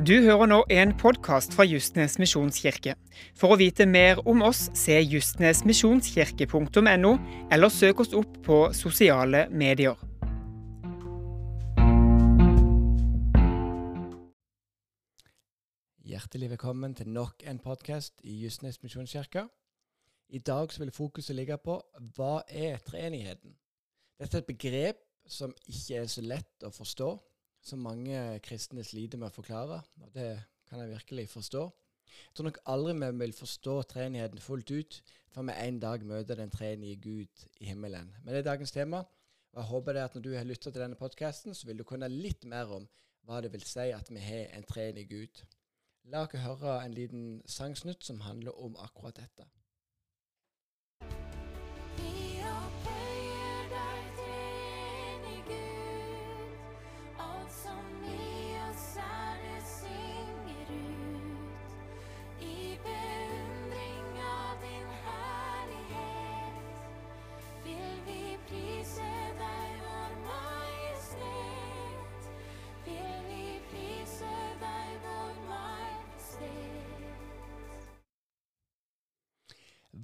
Du hører nå en podkast fra Justnes misjonskirke. For å vite mer om oss, se justnesmisjonskirke.no, eller søk oss opp på sosiale medier. Hjertelig velkommen til nok en podkast i Justnes misjonskirke. I dag vil fokuset ligge på hva er treenigheten? Dette er et begrep som ikke er så lett å forstå som mange kristne sliter med å forklare. og Det kan jeg virkelig forstå. Jeg tror nok aldri vi vil forstå treenigheten fullt ut før vi en dag møter den treenige Gud i himmelen. Men det er dagens tema. og Jeg håper det at når du har lytta til denne podkasten, så vil du kunne litt mer om hva det vil si at vi har en treenig Gud. La oss høre en liten sangsnutt som handler om akkurat dette.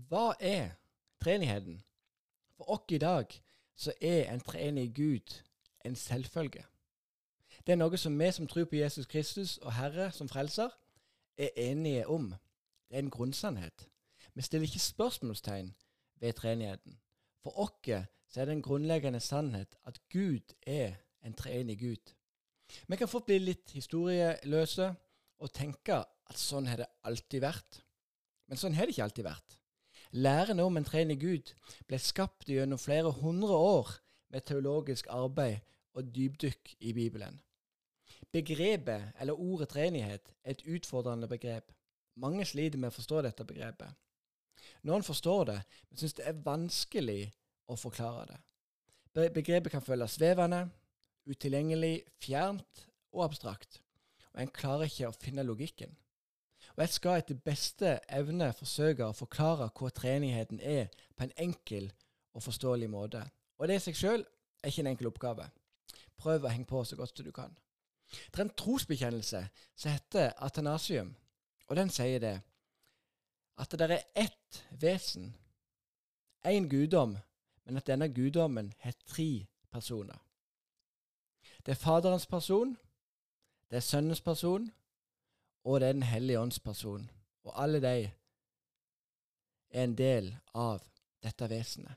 Hva er treenigheten? For oss i dag så er en treenig Gud en selvfølge. Det er noe som vi som tror på Jesus Kristus og Herre som frelser, er enige om. Det er en grunnsannhet. Vi stiller ikke spørsmålstegn ved treenigheten. For oss er det en grunnleggende sannhet at Gud er en treenig Gud. Vi kan fort bli litt historieløse og tenke at sånn har det alltid vært. Men sånn har det ikke alltid vært. Læren om en treenig Gud ble skapt gjennom flere hundre år med teologisk arbeid og dypdykk i Bibelen. Begrepet, eller ordet treenighet, er et utfordrende begrep. Mange sliter med å forstå dette begrepet. Noen forstår det, men syns det er vanskelig å forklare det. Begrepet kan føles svevende, utilgjengelig, fjernt og abstrakt, og en klarer ikke å finne logikken. Og jeg skal etter beste evne forsøke å forklare hva treenigheten er, på en enkel og forståelig måte. Og det i seg sjøl er ikke en enkel oppgave. Prøv å henge på så godt du kan. Det er en trosbekjennelse som heter atanasium, og den sier det at det er ett vesen, én guddom, men at denne guddommen har tre personer. Det er Faderens person, det er Sønnens person, og det er Den hellige ånds person. Og alle de er en del av dette vesenet.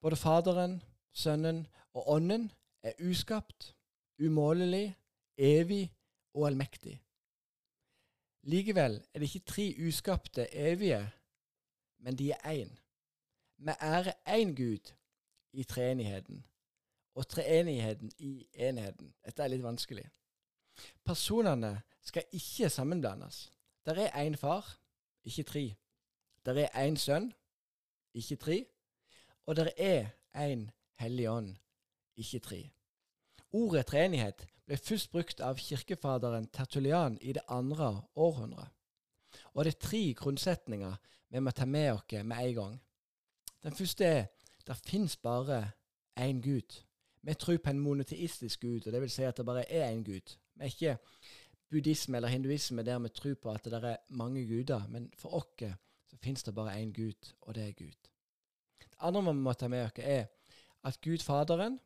Både Faderen, Sønnen og Ånden er uskapt, umålelig, evig og allmektig. Likevel er det ikke tre uskapte evige, men de er én. Vi ærer én Gud i treenigheten, og treenigheten i enheten. Dette er litt vanskelig. Personene skal ikke sammenblandes. Der er én far, ikke tre. Der er én sønn, ikke tre. Og der er én hellig ånd, ikke tre. Ordet treenighet ble først brukt av kirkefaderen Tertulian i det andre århundret. Og det er tre grunnsetninger vi må ta med oss med en gang. Den første er det fins bare én Gud. Vi tror på en monoteistisk Gud, og det vil si at det bare er én Gud. Vi er ikke buddhisme eller hinduisme der vi tror på at det er mange guder, men for oss så finnes det bare én Gud, og det er Gud. Det andre vi må ta med oss, er at Gud Faderen,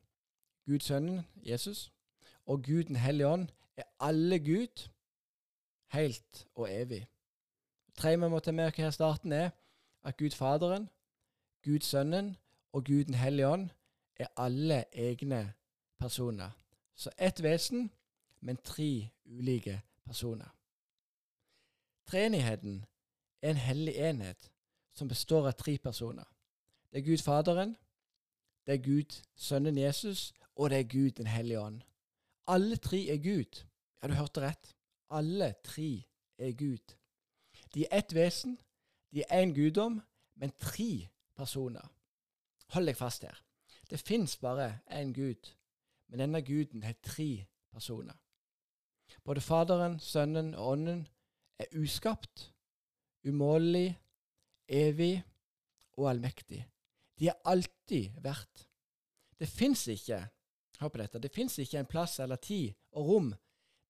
Gud Sønnen, Jesus, og Gud Den hellige ånd er alle Gud, helt og evig. Det tredje vi må ta med oss her i starten, er at Gud Faderen, Gud Sønnen og Gud Den hellige ånd er alle egne personer. Så ett vesen men tre ulike personer. Treenigheten er en hellig enhet som består av tre personer. Det er Gud Faderen, det er Gud Sønnen Jesus, og det er Gud Den hellige ånd. Alle tre er Gud. Ja, du hørte rett. Alle tre er Gud. De er ett vesen, de er én guddom, men tre personer. Hold deg fast her. Det fins bare én Gud, men denne guden har tre personer. Både Faderen, Sønnen og Ånden er uskapt, umålelig, evig og allmektig. De har alltid vært. Det fins ikke hør på dette, det ikke en plass eller tid og rom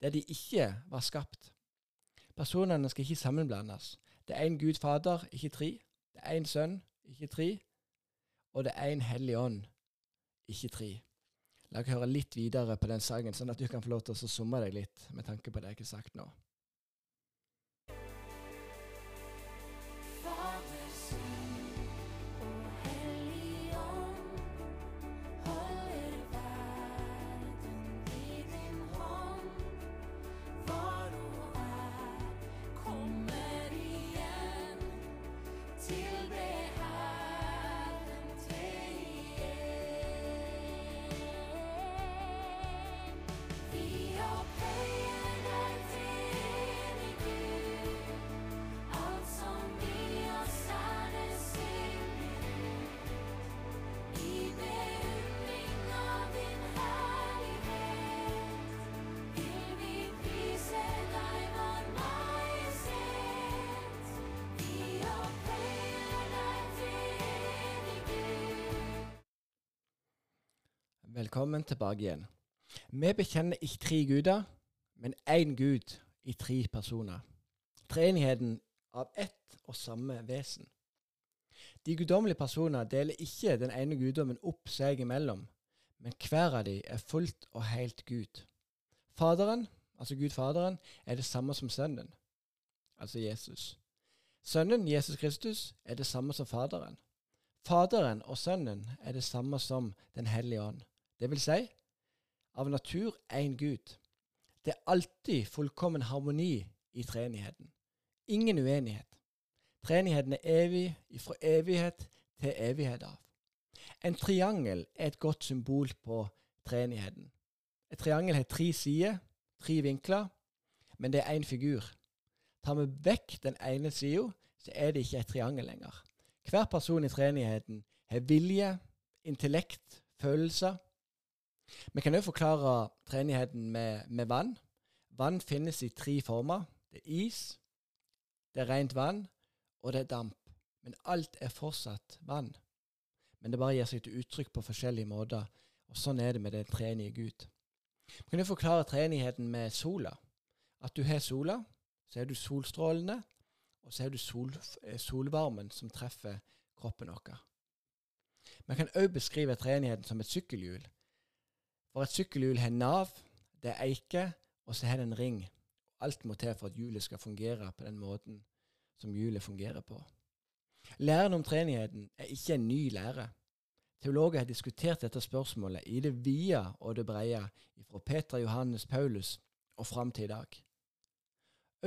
der de ikke var skapt. Personene skal ikke sammenblandes. Det er én Gud Fader, ikke tre. Det er én Sønn, ikke tre. Og det er én Hellig Ånd, ikke tre. La oss høre litt videre på den sangen, sånn at du kan få lov til å summe deg litt med tanke på det jeg har sagt nå. Velkommen tilbake igjen. Vi bekjenner ikke tre guder, men én Gud i tre personer. Treenigheten av ett og samme vesen. De guddommelige personer deler ikke den ene guddommen opp seg imellom, men hver av dem er fullt og helt Gud. Faderen, altså Gud Faderen, er det samme som Sønnen, altså Jesus. Sønnen, Jesus Kristus, er det samme som Faderen. Faderen og Sønnen er det samme som Den hellige ånd. Det vil si, av natur én Gud. Det er alltid fullkommen harmoni i treenigheten. Ingen uenighet. Treenigheten er evig fra evighet til evighet av. En triangel er et godt symbol på treenigheten. Et triangel har tre sider, tre vinkler, men det er én figur. Tar vi vekk den ene sida, så er det ikke et triangel lenger. Hver person i treenigheten har vilje, intellekt, følelser, vi kan òg forklare treenigheten med, med, vann. Vann finnes i tre former. Det er is, det er rent vann, og det er damp. Men alt er fortsatt vann. Men det bare gir seg til uttrykk på forskjellige måter. Og sånn er det med den treenige Gud. Vi kan jo forklare treenigheten med sola. At du har sola, så er du solstrålene, og så er du sol, eh, solvarmen som treffer kroppen vår. Man kan òg beskrive treenigheten som et sykkelhjul. For et sykkelhjul har nav, det er eike, og så har det en ring. Alt må til for at hjulet skal fungere på den måten som hjulet fungerer på. Læren om treenigheten er ikke en ny lære. Teologer har diskutert dette spørsmålet i det vide og det brede, fra Peter Johannes Paulus og fram til i dag.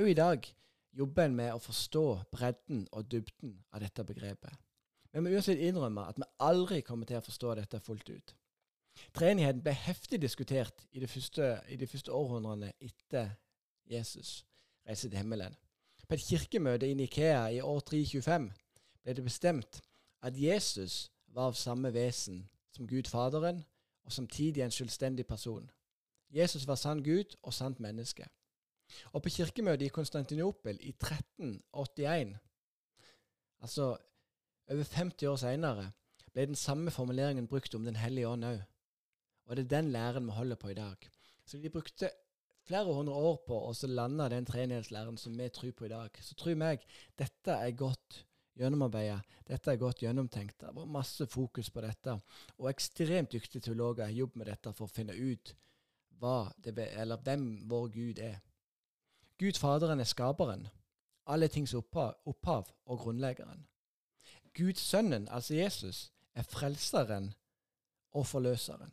Òg i dag jobber en med å forstå bredden og dybden av dette begrepet. Men vi må uansett innrømme at vi aldri kommer til å forstå dette fullt ut. Treenigheten ble heftig diskutert i de første, i de første århundrene etter Jesus reiste til himmelen. På et kirkemøte i Nikea i år 325 ble det bestemt at Jesus var av samme vesen som Gud Faderen, og samtidig en selvstendig person. Jesus var sann Gud og sant menneske. Og på kirkemøtet i Konstantinopel i 1381, altså over 50 år senere, ble den samme formuleringen brukt om Den hellige ånd òg. Og det er den læren vi holder på i dag. Så vi brukte flere hundre år på å lande den treenighetslæren som vi tror på i dag. Så tror meg dette er godt gjennomarbeidet, dette er godt gjennomtenkt. Det var masse fokus på dette, og ekstremt dyktige teologer har jobbet med dette for å finne ut det, hvem vår Gud er. Gud Faderen er skaperen, alle tings opphav, opphav og grunnleggeren. Gud Sønnen, altså Jesus, er frelseren og forløseren.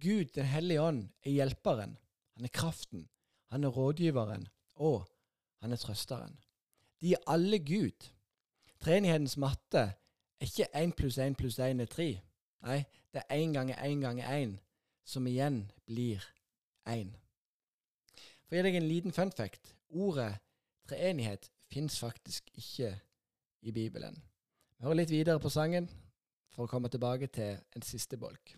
Gud den hellige ånd er hjelperen, han er kraften, han er rådgiveren, og han er trøsteren. De er alle Gud. Treenighetens matte er ikke én pluss én pluss én er tre. Nei, det er én ganger én ganger én, som igjen blir én. For å gi deg en liten fun fact ordet treenighet fins faktisk ikke i Bibelen. Vi hører litt videre på sangen for å komme tilbake til en siste bolk.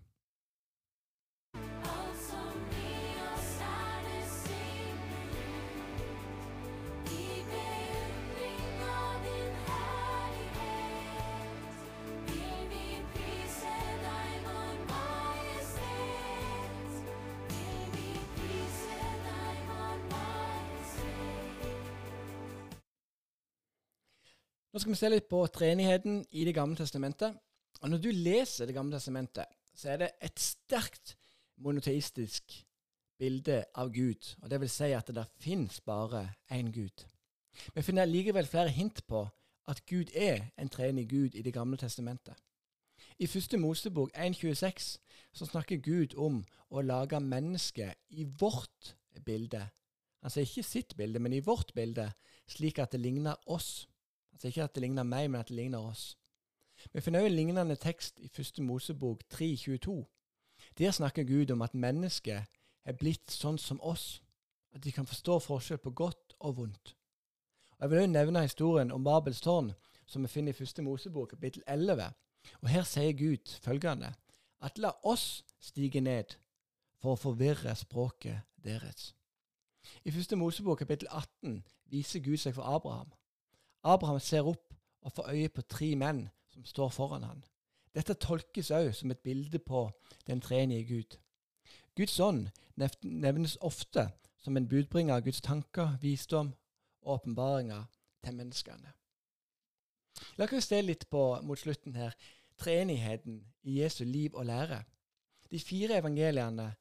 Nå skal vi se litt på treenigheten i Det gamle testamentet. Og Når du leser Det gamle testamentet, så er det et sterkt monoteistisk bilde av Gud. Og det vil si at det der finnes bare én Gud. Vi finner likevel flere hint på at Gud er en treenig Gud i Det gamle testamentet. I første Mosebok 1.26 så snakker Gud om å lage mennesket i vårt bilde. Han sier ikke sitt bilde, men i vårt bilde, slik at det ligner oss. Sier ikke at det ligner meg, men at det ligner oss. Vi finner også en lignende tekst i første Mosebok 3.22. Der snakker Gud om at mennesket er blitt sånn som oss, at de kan forstå forskjell på godt og vondt. Og Jeg vil også nevne historien om Babels tårn, som vi finner i første Mosebok, kapittel 11. Og Her sier Gud følgende at la oss stige ned for å forvirre språket deres. I første Mosebok kapittel 18 viser Gud seg for Abraham. Abraham ser opp og får øye på tre menn som står foran han. Dette tolkes også som et bilde på den treenige Gud. Guds ånd nevnes ofte som en budbringer av Guds tanker, visdom og åpenbaringer til menneskene. La oss se litt på mot slutten her treenigheten i Jesu liv og lære. De fire evangeliene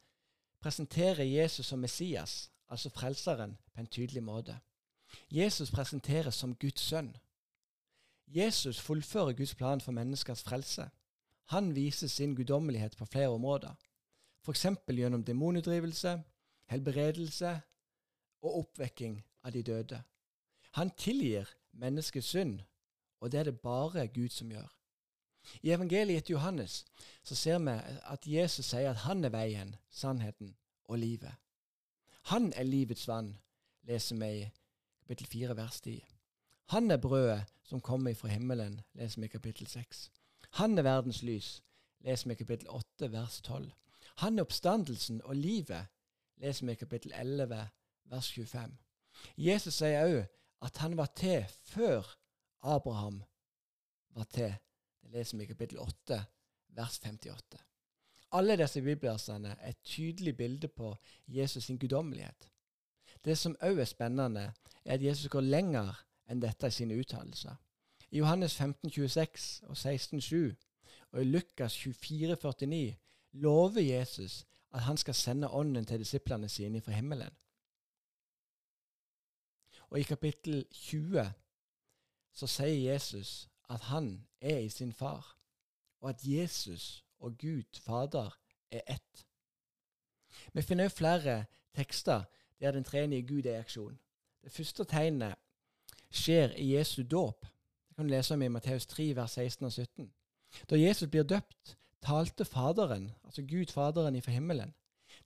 presenterer Jesus som Messias, altså Frelseren, på en tydelig måte. Jesus presenteres som Guds sønn. Jesus fullfører Guds plan for menneskers frelse. Han viser sin guddommelighet på flere områder, f.eks. gjennom demonutdrivelse, helbredelse og oppvekking av de døde. Han tilgir menneskets synd, og det er det bare Gud som gjør. I evangeliet etter Johannes så ser vi at Jesus sier at han er veien, sannheten og livet. Han er livets vann, leser vi i kapittel 4, vers 10. Han er brødet som kommer fra himmelen, leser vi i kapittel 6. Han er verdens lys, leser vi i kapittel 8, vers 12. Han er oppstandelsen og livet, leser vi i kapittel 11, vers 25. Jesus sier òg at han var til før Abraham var til. Det leser vi i kapittel 8, vers 58. Alle disse bibelversene er et tydelig bilde på Jesus sin guddommelighet. Det som òg er spennende, er at Jesus går lenger enn dette i sine uttalelser. I Johannes 15, 26 og 16, 7, og i Lukas 24, 49 lover Jesus at han skal sende Ånden til disiplene sine fra himmelen. Og i kapittel 20 så sier Jesus at han er i sin far, og at Jesus og Gud Fader er ett. Vi finner også flere tekster der den tredje Gud er i aksjon. Det første tegnet skjer i Jesu dåp. Det kan du lese om i Matteus 3, vers 16 og 17. Da Jesus blir døpt, talte Faderen, altså Gud Faderen ifra himmelen.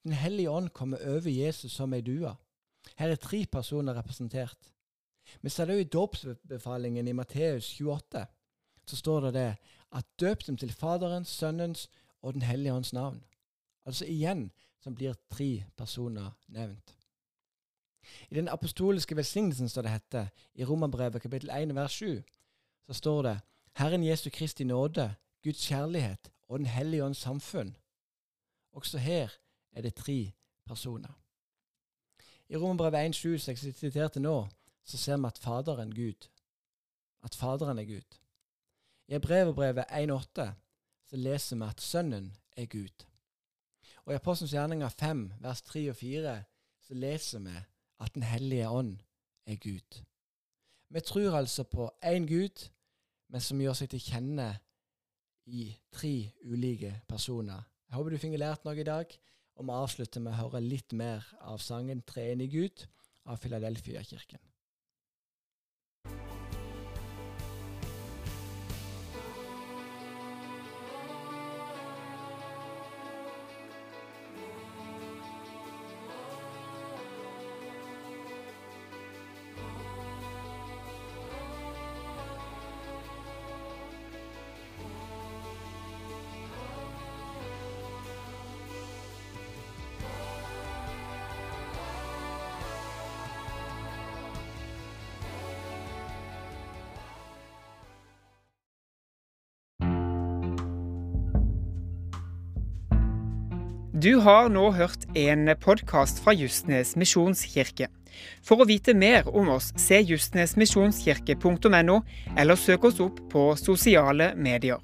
Den hellige ånd kommer over Jesus som ei due. Her er tre personer representert. Vi ser det jo i dåpsbefalingen i Matteus 28. Så står det det at døp dem til Faderens, Sønnens og Den hellige ånds navn. Altså igjen som blir tre personer nevnt. I den apostoliske velsignelsen, står det hette, i Romerbrevet kapittel 1 vers 7, så står det Herren Jesu Kristi nåde, Guds kjærlighet og Den hellige ånds samfunn. Også her er det tre personer. I Romerbrevet 1,7, som jeg siterte nå, så ser vi at Faderen Gud. At Faderen er Gud. I Hebreverbrevet 1,8 så leser vi at Sønnen er Gud. Og i Apostelens gjerninger 5, vers 3 og 4, så leser vi at Den hellige ånd er Gud. Vi tror altså på én Gud, men som gjør seg til kjenne i tre ulike personer. Jeg håper du fikk lært noe i dag, og vi avslutter med å høre litt mer av sangen 'Treenig Gud' av Filadelfia-kirken. Du har nå hørt en podkast fra Justnes misjonskirke. For å vite mer om oss, se justnesmisjonskirke.no, eller søk oss opp på sosiale medier.